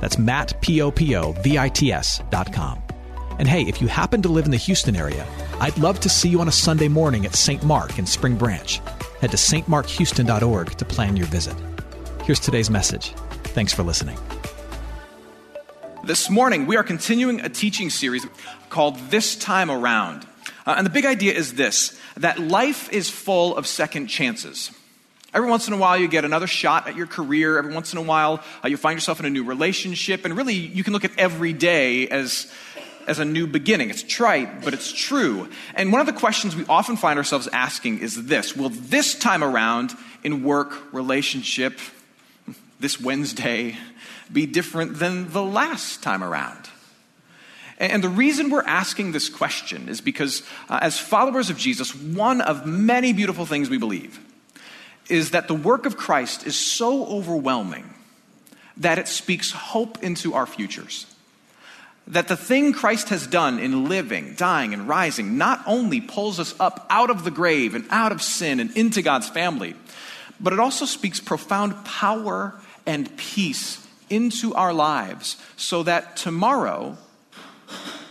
That's Matt, P-O-P-O-V-I-T-S dot com. And hey, if you happen to live in the Houston area, I'd love to see you on a Sunday morning at St. Mark in Spring Branch. Head to stmarkhouston.org to plan your visit. Here's today's message. Thanks for listening. This morning, we are continuing a teaching series called This Time Around. Uh, and the big idea is this that life is full of second chances. Every once in a while, you get another shot at your career. Every once in a while, uh, you find yourself in a new relationship. And really, you can look at every day as, as a new beginning. It's trite, but it's true. And one of the questions we often find ourselves asking is this Will this time around in work, relationship, this Wednesday, be different than the last time around? And the reason we're asking this question is because, uh, as followers of Jesus, one of many beautiful things we believe is that the work of Christ is so overwhelming that it speaks hope into our futures. That the thing Christ has done in living, dying, and rising not only pulls us up out of the grave and out of sin and into God's family, but it also speaks profound power and peace into our lives so that tomorrow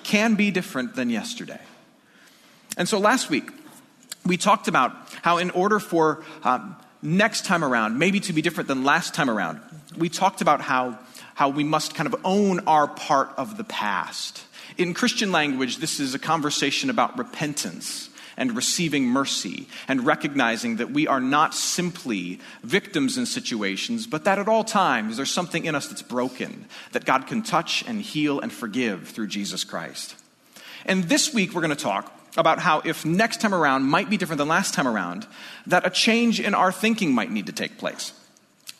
can be different than yesterday. And so last week, we talked about how, in order for um, next time around, maybe to be different than last time around, we talked about how, how we must kind of own our part of the past. In Christian language, this is a conversation about repentance and receiving mercy and recognizing that we are not simply victims in situations, but that at all times there's something in us that's broken that God can touch and heal and forgive through Jesus Christ. And this week we're going to talk about how if next time around might be different than last time around, that a change in our thinking might need to take place.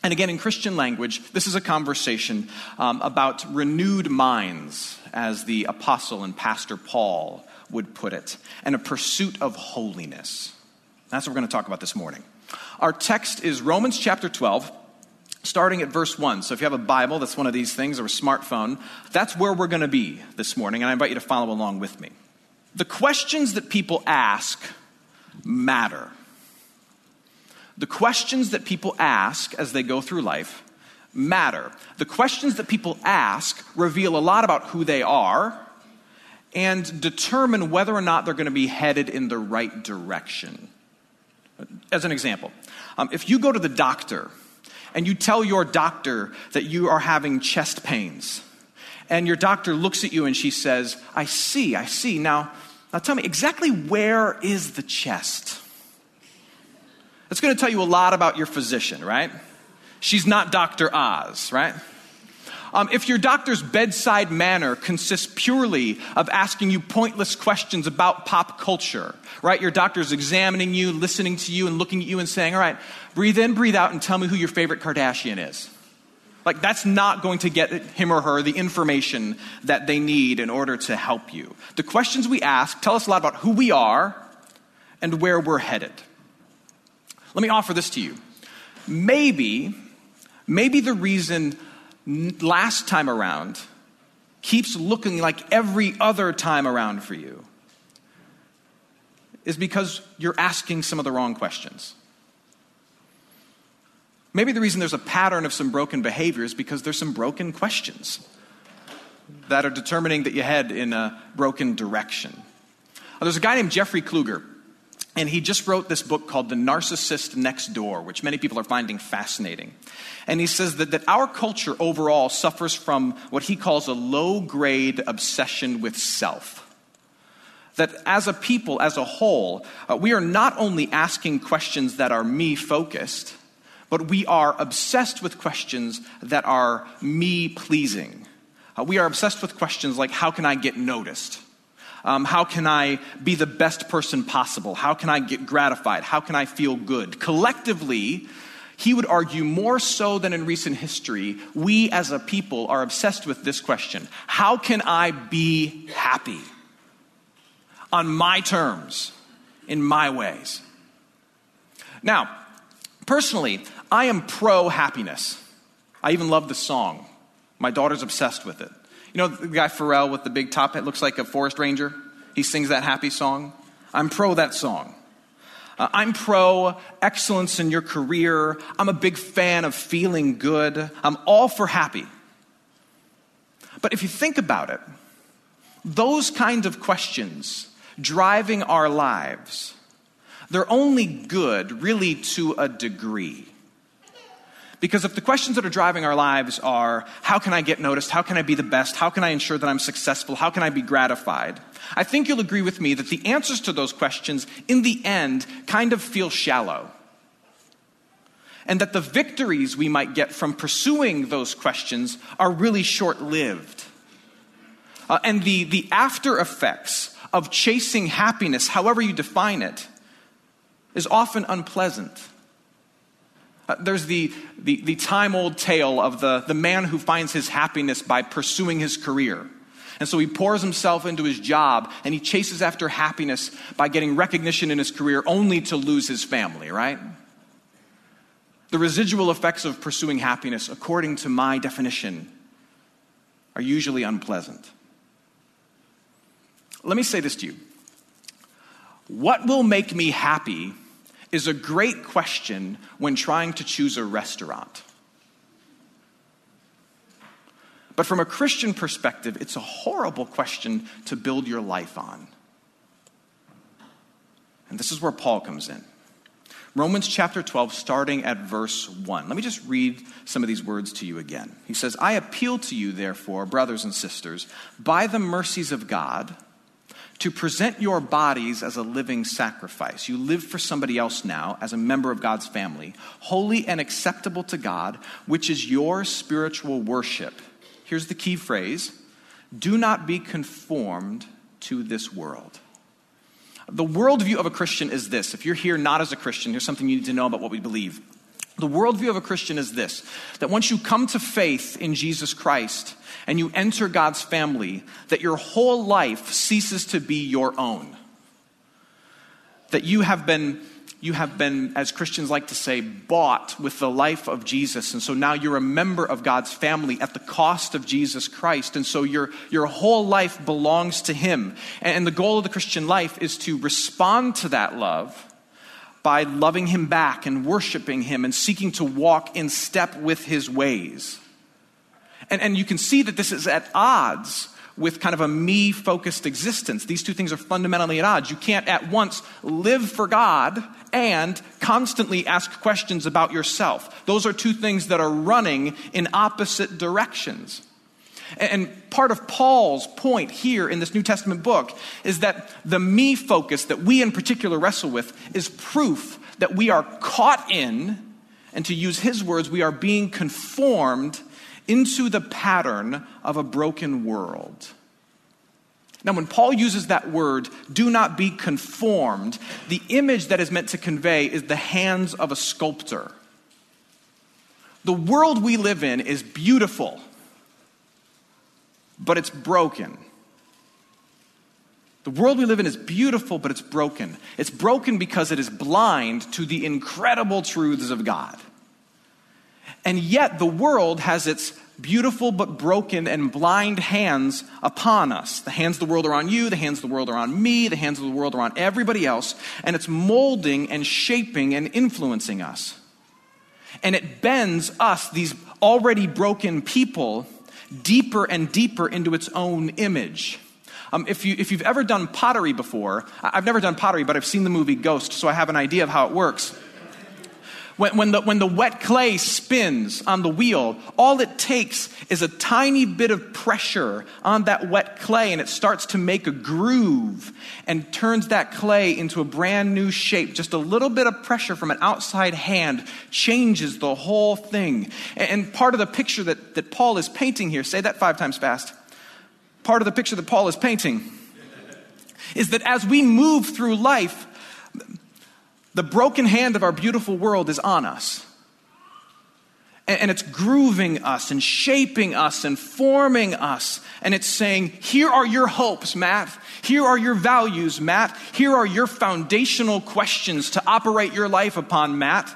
And again, in Christian language, this is a conversation um, about renewed minds, as the apostle and pastor Paul would put it, and a pursuit of holiness. That's what we're going to talk about this morning. Our text is Romans chapter 12, starting at verse 1. So if you have a Bible, that's one of these things, or a smartphone, that's where we're going to be this morning, and I invite you to follow along with me. The questions that people ask matter. The questions that people ask as they go through life matter. The questions that people ask reveal a lot about who they are and determine whether or not they're going to be headed in the right direction. As an example, um, if you go to the doctor and you tell your doctor that you are having chest pains, and your doctor looks at you and she says, I see, I see. Now, now tell me, exactly where is the chest? That's going to tell you a lot about your physician, right? She's not Dr. Oz, right? Um, if your doctor's bedside manner consists purely of asking you pointless questions about pop culture, right? Your doctor's examining you, listening to you, and looking at you and saying, All right, breathe in, breathe out, and tell me who your favorite Kardashian is. Like, that's not going to get him or her the information that they need in order to help you. The questions we ask tell us a lot about who we are and where we're headed. Let me offer this to you. Maybe, maybe the reason last time around keeps looking like every other time around for you is because you're asking some of the wrong questions. Maybe the reason there's a pattern of some broken behavior is because there's some broken questions that are determining that you head in a broken direction. There's a guy named Jeffrey Kluger and he just wrote this book called The Narcissist Next Door, which many people are finding fascinating. And he says that, that our culture overall suffers from what he calls a low grade obsession with self. That as a people, as a whole, uh, we are not only asking questions that are me focused, but we are obsessed with questions that are me pleasing. Uh, we are obsessed with questions like how can I get noticed? Um, how can I be the best person possible? How can I get gratified? How can I feel good? Collectively, he would argue more so than in recent history, we as a people are obsessed with this question How can I be happy? On my terms, in my ways. Now, personally, I am pro happiness. I even love the song. My daughter's obsessed with it. You know the guy Pharrell with the big top hat looks like a forest ranger? He sings that happy song. I'm pro that song. Uh, I'm pro excellence in your career. I'm a big fan of feeling good. I'm all for happy. But if you think about it, those kind of questions driving our lives, they're only good really to a degree. Because if the questions that are driving our lives are how can I get noticed? How can I be the best? How can I ensure that I'm successful? How can I be gratified? I think you'll agree with me that the answers to those questions, in the end, kind of feel shallow. And that the victories we might get from pursuing those questions are really short lived. Uh, and the, the after effects of chasing happiness, however you define it, is often unpleasant. Uh, there's the, the, the time old tale of the, the man who finds his happiness by pursuing his career. And so he pours himself into his job and he chases after happiness by getting recognition in his career only to lose his family, right? The residual effects of pursuing happiness, according to my definition, are usually unpleasant. Let me say this to you What will make me happy is a great question when trying to choose a restaurant. But from a Christian perspective, it's a horrible question to build your life on. And this is where Paul comes in. Romans chapter 12, starting at verse 1. Let me just read some of these words to you again. He says, I appeal to you, therefore, brothers and sisters, by the mercies of God to present your bodies as a living sacrifice. You live for somebody else now as a member of God's family, holy and acceptable to God, which is your spiritual worship. Here's the key phrase do not be conformed to this world. The worldview of a Christian is this. If you're here not as a Christian, here's something you need to know about what we believe. The worldview of a Christian is this that once you come to faith in Jesus Christ, and you enter God's family, that your whole life ceases to be your own. That you have been you have been, as Christians like to say, bought with the life of Jesus. And so now you're a member of God's family at the cost of Jesus Christ. And so your, your whole life belongs to Him. And the goal of the Christian life is to respond to that love by loving Him back and worshiping Him and seeking to walk in step with His ways. And, and you can see that this is at odds with kind of a me focused existence. These two things are fundamentally at odds. You can't at once live for God and constantly ask questions about yourself. Those are two things that are running in opposite directions. And part of Paul's point here in this New Testament book is that the me focus that we in particular wrestle with is proof that we are caught in, and to use his words, we are being conformed into the pattern of a broken world. Now, when Paul uses that word, do not be conformed, the image that is meant to convey is the hands of a sculptor. The world we live in is beautiful, but it's broken. The world we live in is beautiful, but it's broken. It's broken because it is blind to the incredible truths of God. And yet, the world has its beautiful but broken and blind hands upon us. The hands of the world are on you, the hands of the world are on me, the hands of the world are on everybody else, and it's molding and shaping and influencing us. And it bends us, these already broken people, deeper and deeper into its own image. Um, if, you, if you've ever done pottery before, I've never done pottery, but I've seen the movie Ghost, so I have an idea of how it works. When, when, the, when the wet clay spins on the wheel, all it takes is a tiny bit of pressure on that wet clay and it starts to make a groove and turns that clay into a brand new shape. Just a little bit of pressure from an outside hand changes the whole thing. And part of the picture that, that Paul is painting here, say that five times fast. Part of the picture that Paul is painting is that as we move through life, the broken hand of our beautiful world is on us. And it's grooving us and shaping us and forming us. And it's saying, here are your hopes, Matt. Here are your values, Matt. Here are your foundational questions to operate your life upon, Matt.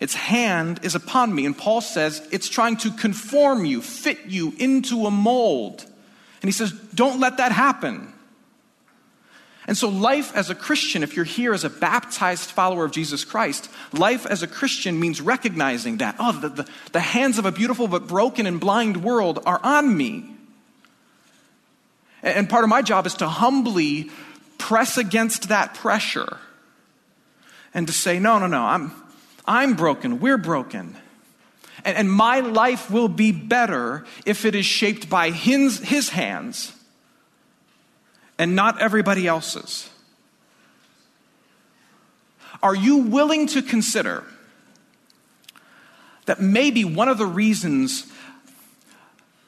Its hand is upon me. And Paul says it's trying to conform you, fit you into a mold. And he says, don't let that happen. And so, life as a Christian, if you're here as a baptized follower of Jesus Christ, life as a Christian means recognizing that, oh, the, the, the, hands of a beautiful but broken and blind world are on me. And part of my job is to humbly press against that pressure and to say, no, no, no, I'm, I'm broken, we're broken. And, and my life will be better if it is shaped by his, his hands and not everybody else's? Are you willing to consider that maybe one of the reasons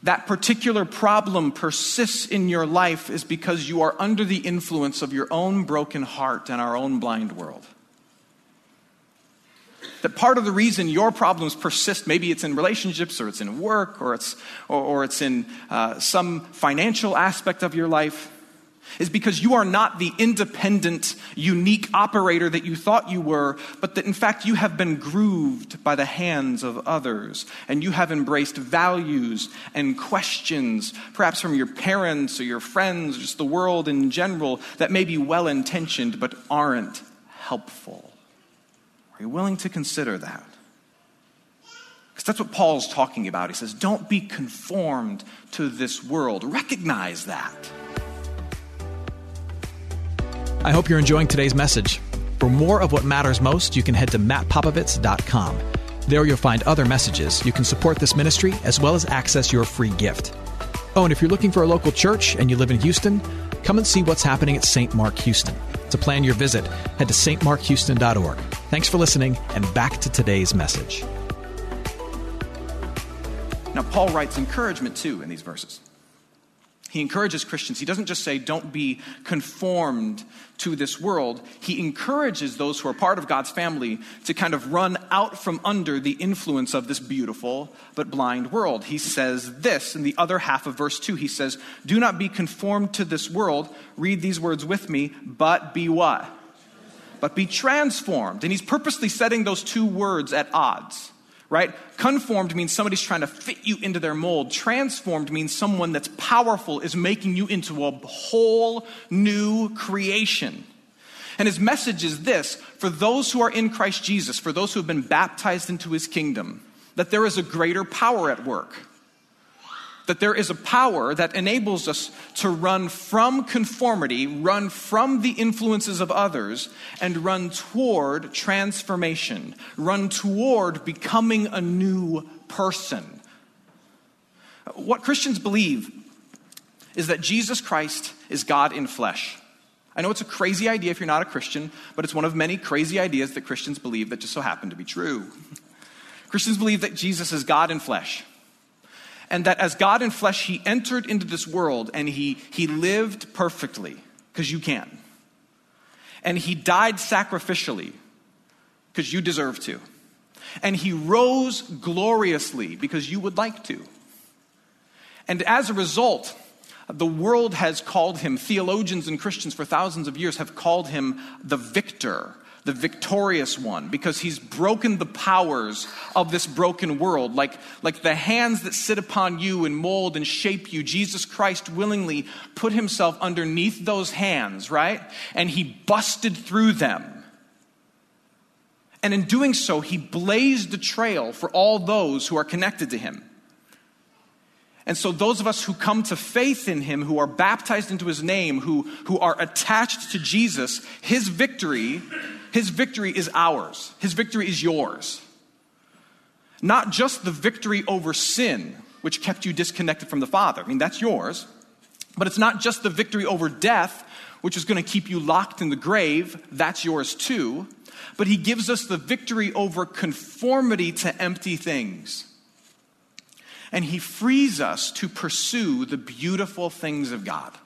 that particular problem persists in your life is because you are under the influence of your own broken heart and our own blind world? That part of the reason your problems persist, maybe it's in relationships or it's in work or it's, or, or it's in uh, some financial aspect of your life, is because you are not the independent, unique operator that you thought you were, but that in fact you have been grooved by the hands of others, and you have embraced values and questions, perhaps from your parents or your friends, or just the world in general, that may be well intentioned but aren't helpful. Are you willing to consider that? Because that's what Paul's talking about. He says, Don't be conformed to this world. Recognize that. I hope you're enjoying today's message. For more of what matters most, you can head to mattpopovits.com. There you'll find other messages. You can support this ministry as well as access your free gift. Oh, and if you're looking for a local church and you live in Houston, come and see what's happening at St. Mark Houston. To plan your visit, head to stmarkhouston.org. Thanks for listening, and back to today's message. Now, Paul writes encouragement too in these verses. He encourages Christians. He doesn't just say, don't be conformed to this world. He encourages those who are part of God's family to kind of run out from under the influence of this beautiful but blind world. He says this in the other half of verse 2. He says, Do not be conformed to this world. Read these words with me, but be what? But be transformed. And he's purposely setting those two words at odds right? Conformed means somebody's trying to fit you into their mold. Transformed means someone that's powerful is making you into a whole new creation. And his message is this for those who are in Christ Jesus, for those who have been baptized into his kingdom, that there is a greater power at work that there is a power that enables us to run from conformity, run from the influences of others, and run toward transformation, run toward becoming a new person. What Christians believe is that Jesus Christ is God in flesh. I know it's a crazy idea if you're not a Christian, but it's one of many crazy ideas that Christians believe that just so happen to be true. Christians believe that Jesus is God in flesh and that as God in flesh, he entered into this world and he, he lived perfectly, because you can. And he died sacrificially, because you deserve to. And he rose gloriously, because you would like to. And as a result, the world has called him, theologians and Christians for thousands of years have called him the victor the victorious one, because he's broken the powers of this broken world. Like, like the hands that sit upon you and mold and shape you, Jesus Christ willingly put himself underneath those hands, right? And he busted through them. And in doing so, he blazed a trail for all those who are connected to him. And so, those of us who come to faith in him, who are baptized into his name, who, who are attached to Jesus, his victory his victory is ours, His victory is yours. Not just the victory over sin, which kept you disconnected from the Father. I mean, that's yours. But it's not just the victory over death, which is going to keep you locked in the grave. That's yours too. But He gives us the victory over conformity to empty things. And He frees us to pursue the beautiful things of God.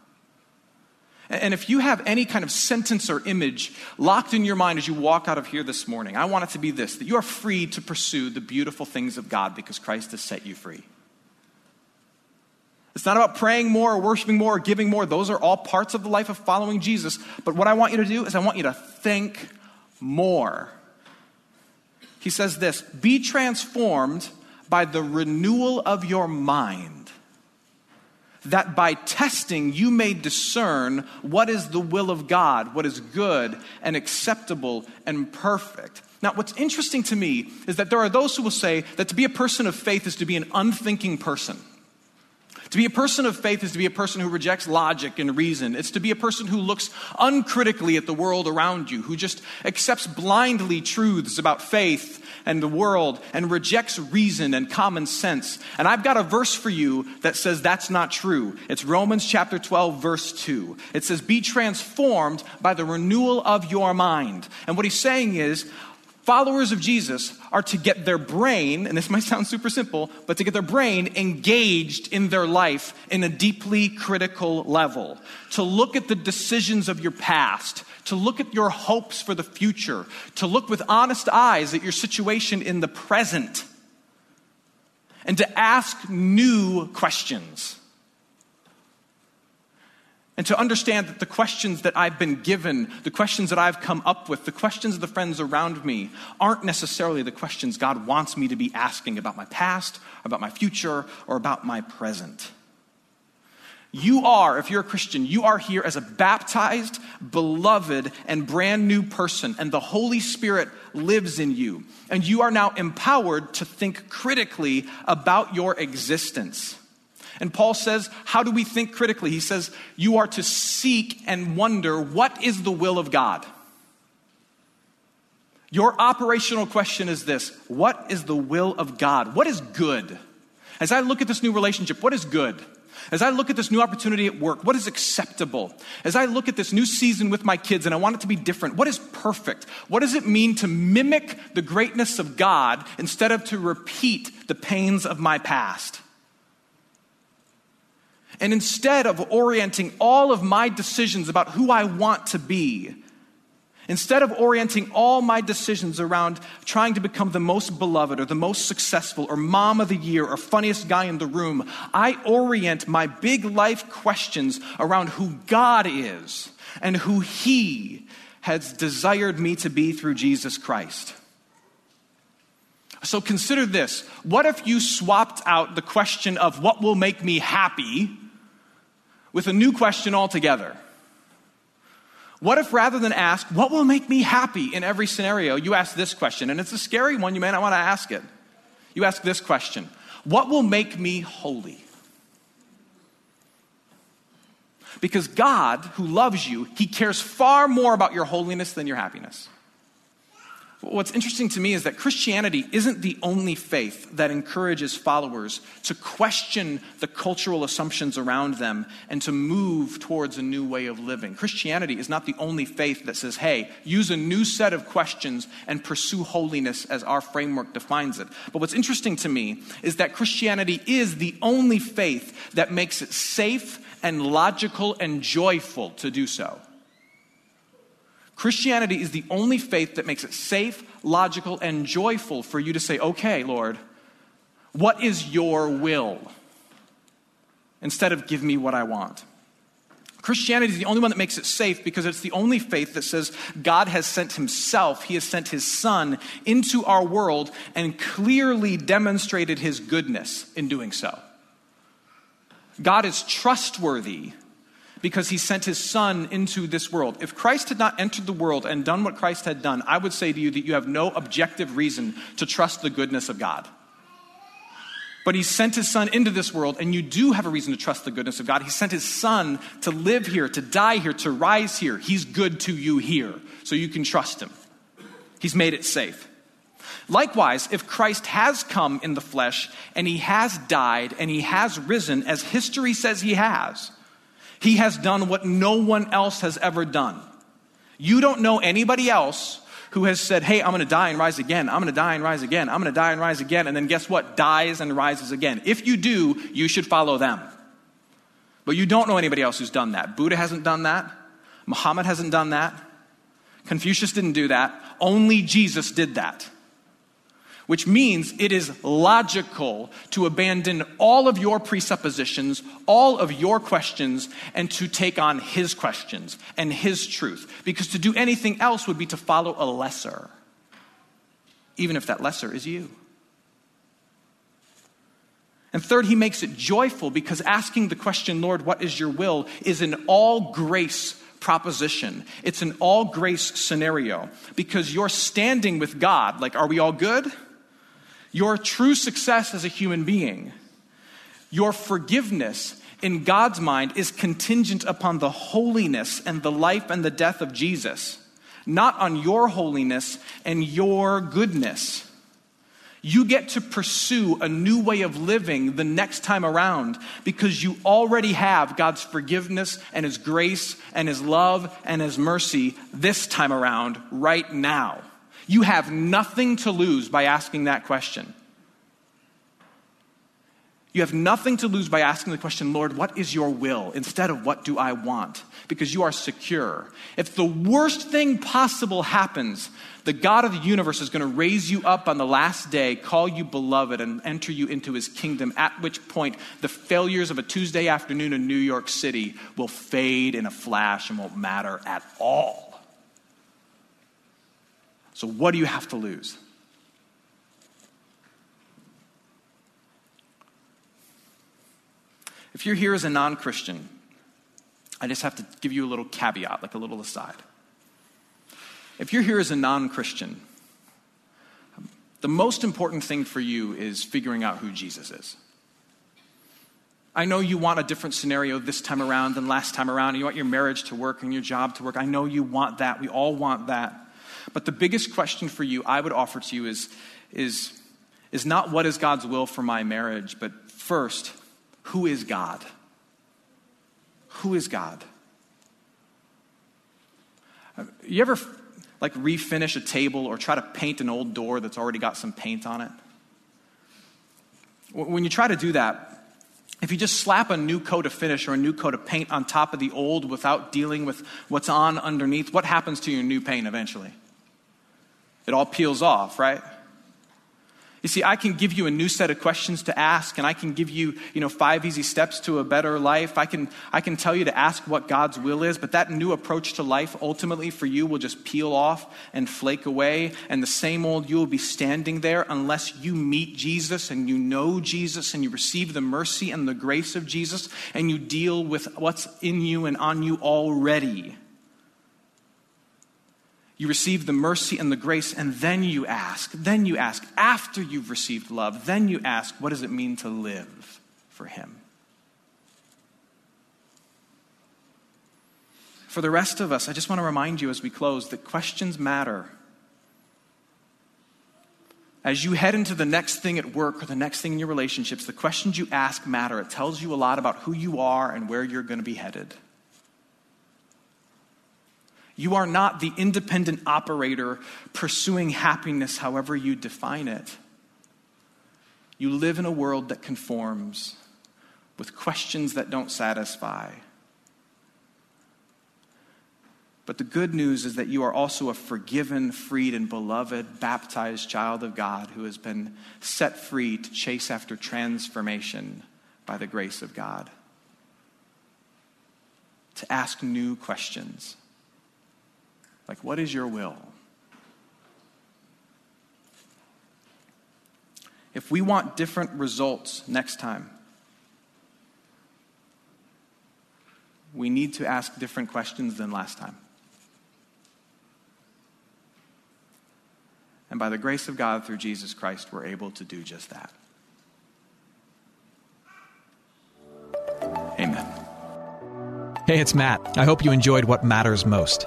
And if you have any kind of sentence or image locked in your mind as you walk out of here this morning, I want it to be this that you are free to pursue the beautiful things of God because Christ has set you free. It's not about praying more or worshiping more or giving more. Those are all parts of the life of following Jesus. But what I want you to do is I want you to think more. He says this Be transformed by the renewal of your mind, that by testing you may discern what is the will of God, what is good and acceptable and perfect. Now, what's interesting to me is that there are those who will say that to be a person of faith is to be an unthinking person. To be a person of faith is to be a person who rejects logic and reason. It's to be a person who looks uncritically at the world around you, who just accepts blindly truths about faith and the world and rejects reason and common sense. And I've got a verse for you that says that's not true. It's Romans chapter 12, verse 2. It says, Be transformed by the renewal of your mind. And what he's saying is, Followers of Jesus are to get their brain, and this might sound super simple, but to get their brain engaged in their life in a deeply critical level. To look at the decisions of your past, to look at your hopes for the future, to look with honest eyes at your situation in the present, and to ask new questions and to understand that the questions that I've been given, the questions that I've come up with, the questions of the friends around me aren't necessarily the questions God wants me to be asking about my past, about my future, or about my present. You are, if you're a Christian, you are here as a baptized, beloved, and brand new person, and the Holy Spirit lives in you. And you are now empowered to think critically about your existence. And Paul says, How do we think critically? He says, You are to seek and wonder what is the will of God. Your operational question is this What is the will of God? What is good? As I look at this new relationship, what is good? As I look at this new opportunity at work, what is acceptable? As I look at this new season with my kids and I want it to be different, what is perfect? What does it mean to mimic the greatness of God instead of to repeat the pains of my past? And instead of orienting all of my decisions about who I want to be, instead of orienting all my decisions around trying to become the most beloved or the most successful or mom of the year or funniest guy in the room, I orient my big life questions around who God is and who He has desired me to be through Jesus Christ. So consider this. What if you swapped out the question of what will make me happy with a new question altogether. What if rather than ask, what will make me happy in every scenario, you ask this question? And it's a scary one, you may not want to ask it. You ask this question What will make me holy? Because God, who loves you, He cares far more about your holiness than your happiness. What's interesting to me is that Christianity isn't the only faith that encourages followers to question the cultural assumptions around them and to move towards a new way of living. Christianity is not the only faith that says, hey, use a new set of questions and pursue holiness as our framework defines it. But what's interesting to me is that Christianity is the only faith that makes it safe and logical and joyful to do so. Christianity is the only faith that makes it safe, logical, and joyful for you to say, okay, Lord, what is your will? Instead of give me what I want. Christianity is the only one that makes it safe because it's the only faith that says God has sent Himself, He has sent His Son into our world and clearly demonstrated His goodness in doing so. God is trustworthy because he sent his son into this world. If Christ had not entered the world and done what Christ had done, I would say to you that you have no objective reason to trust the goodness of God. But he sent his son into this world, and you do have a reason to trust the goodness of God. He sent his son to live here, to die here, to rise here. He's good to you here, so you can trust him. He's made it safe. Likewise, if Christ has come in the flesh and he has died and he has risen, as history says he has, he has done what no one else has ever done. You don't know anybody else who has said, Hey, I'm going to die and rise again. I'm going to die and rise again. I'm going to die and rise again. And then guess what? Dies and rises again. If you do, you should follow them. But you don't know anybody else who's done that. Buddha hasn't done that. Muhammad hasn't done that. Confucius didn't do that. Only Jesus did that. Which means it is logical to abandon all of your presuppositions, all of your questions, and to take on his questions and his truth. Because to do anything else would be to follow a lesser, even if that lesser is you. And third, he makes it joyful because asking the question, Lord, what is your will, is an all grace proposition. It's an all grace scenario because you're standing with God. Like, are we all good? Your true success as a human being, your forgiveness in God's mind is contingent upon the holiness and the life and the death of Jesus, not on your holiness and your goodness you get to pursue a new way of living the next time around because you already have God's forgiveness and His grace and His love and His mercy this time around, right now. You have nothing to lose by asking that question. You have nothing to lose by asking the question, Lord, what is your will? Instead of what do I want? Because you are secure. If the worst thing possible happens, the God of the universe is going to raise you up on the last day, call you beloved, and enter you into his kingdom, at which point the failures of a Tuesday afternoon in New York City will fade in a flash and won't matter at all. So, what do you have to lose? If you're here as a non Christian, I just have to give you a little caveat, like a little aside. If you're here as a non Christian, the most important thing for you is figuring out who Jesus is. I know you want a different scenario this time around than last time around. You want your marriage to work and your job to work. I know you want that. We all want that. But the biggest question for you, I would offer to you, is, is, is not what is God's will for my marriage, but first, who is God? Who is God? Uh, you ever like refinish a table or try to paint an old door that's already got some paint on it? When you try to do that, if you just slap a new coat of finish or a new coat of paint on top of the old without dealing with what's on underneath, what happens to your new paint eventually? It all peels off, right? You see, I can give you a new set of questions to ask, and I can give you, you know, five easy steps to a better life. I can, I can tell you to ask what God's will is, but that new approach to life ultimately for you will just peel off and flake away, and the same old you will be standing there unless you meet Jesus and you know Jesus and you receive the mercy and the grace of Jesus and you deal with what's in you and on you already. You receive the mercy and the grace, and then you ask. Then you ask, after you've received love, then you ask, what does it mean to live for Him? For the rest of us, I just want to remind you as we close that questions matter. As you head into the next thing at work or the next thing in your relationships, the questions you ask matter. It tells you a lot about who you are and where you're going to be headed. You are not the independent operator pursuing happiness however you define it. You live in a world that conforms with questions that don't satisfy. But the good news is that you are also a forgiven, freed, and beloved, baptized child of God who has been set free to chase after transformation by the grace of God, to ask new questions like, what is your will? If we want different results next time, we need to ask different questions than last time. And by the grace of God through Jesus Christ, we're able to do just that. Amen. Hey, it's Matt. I hope you enjoyed what matters most.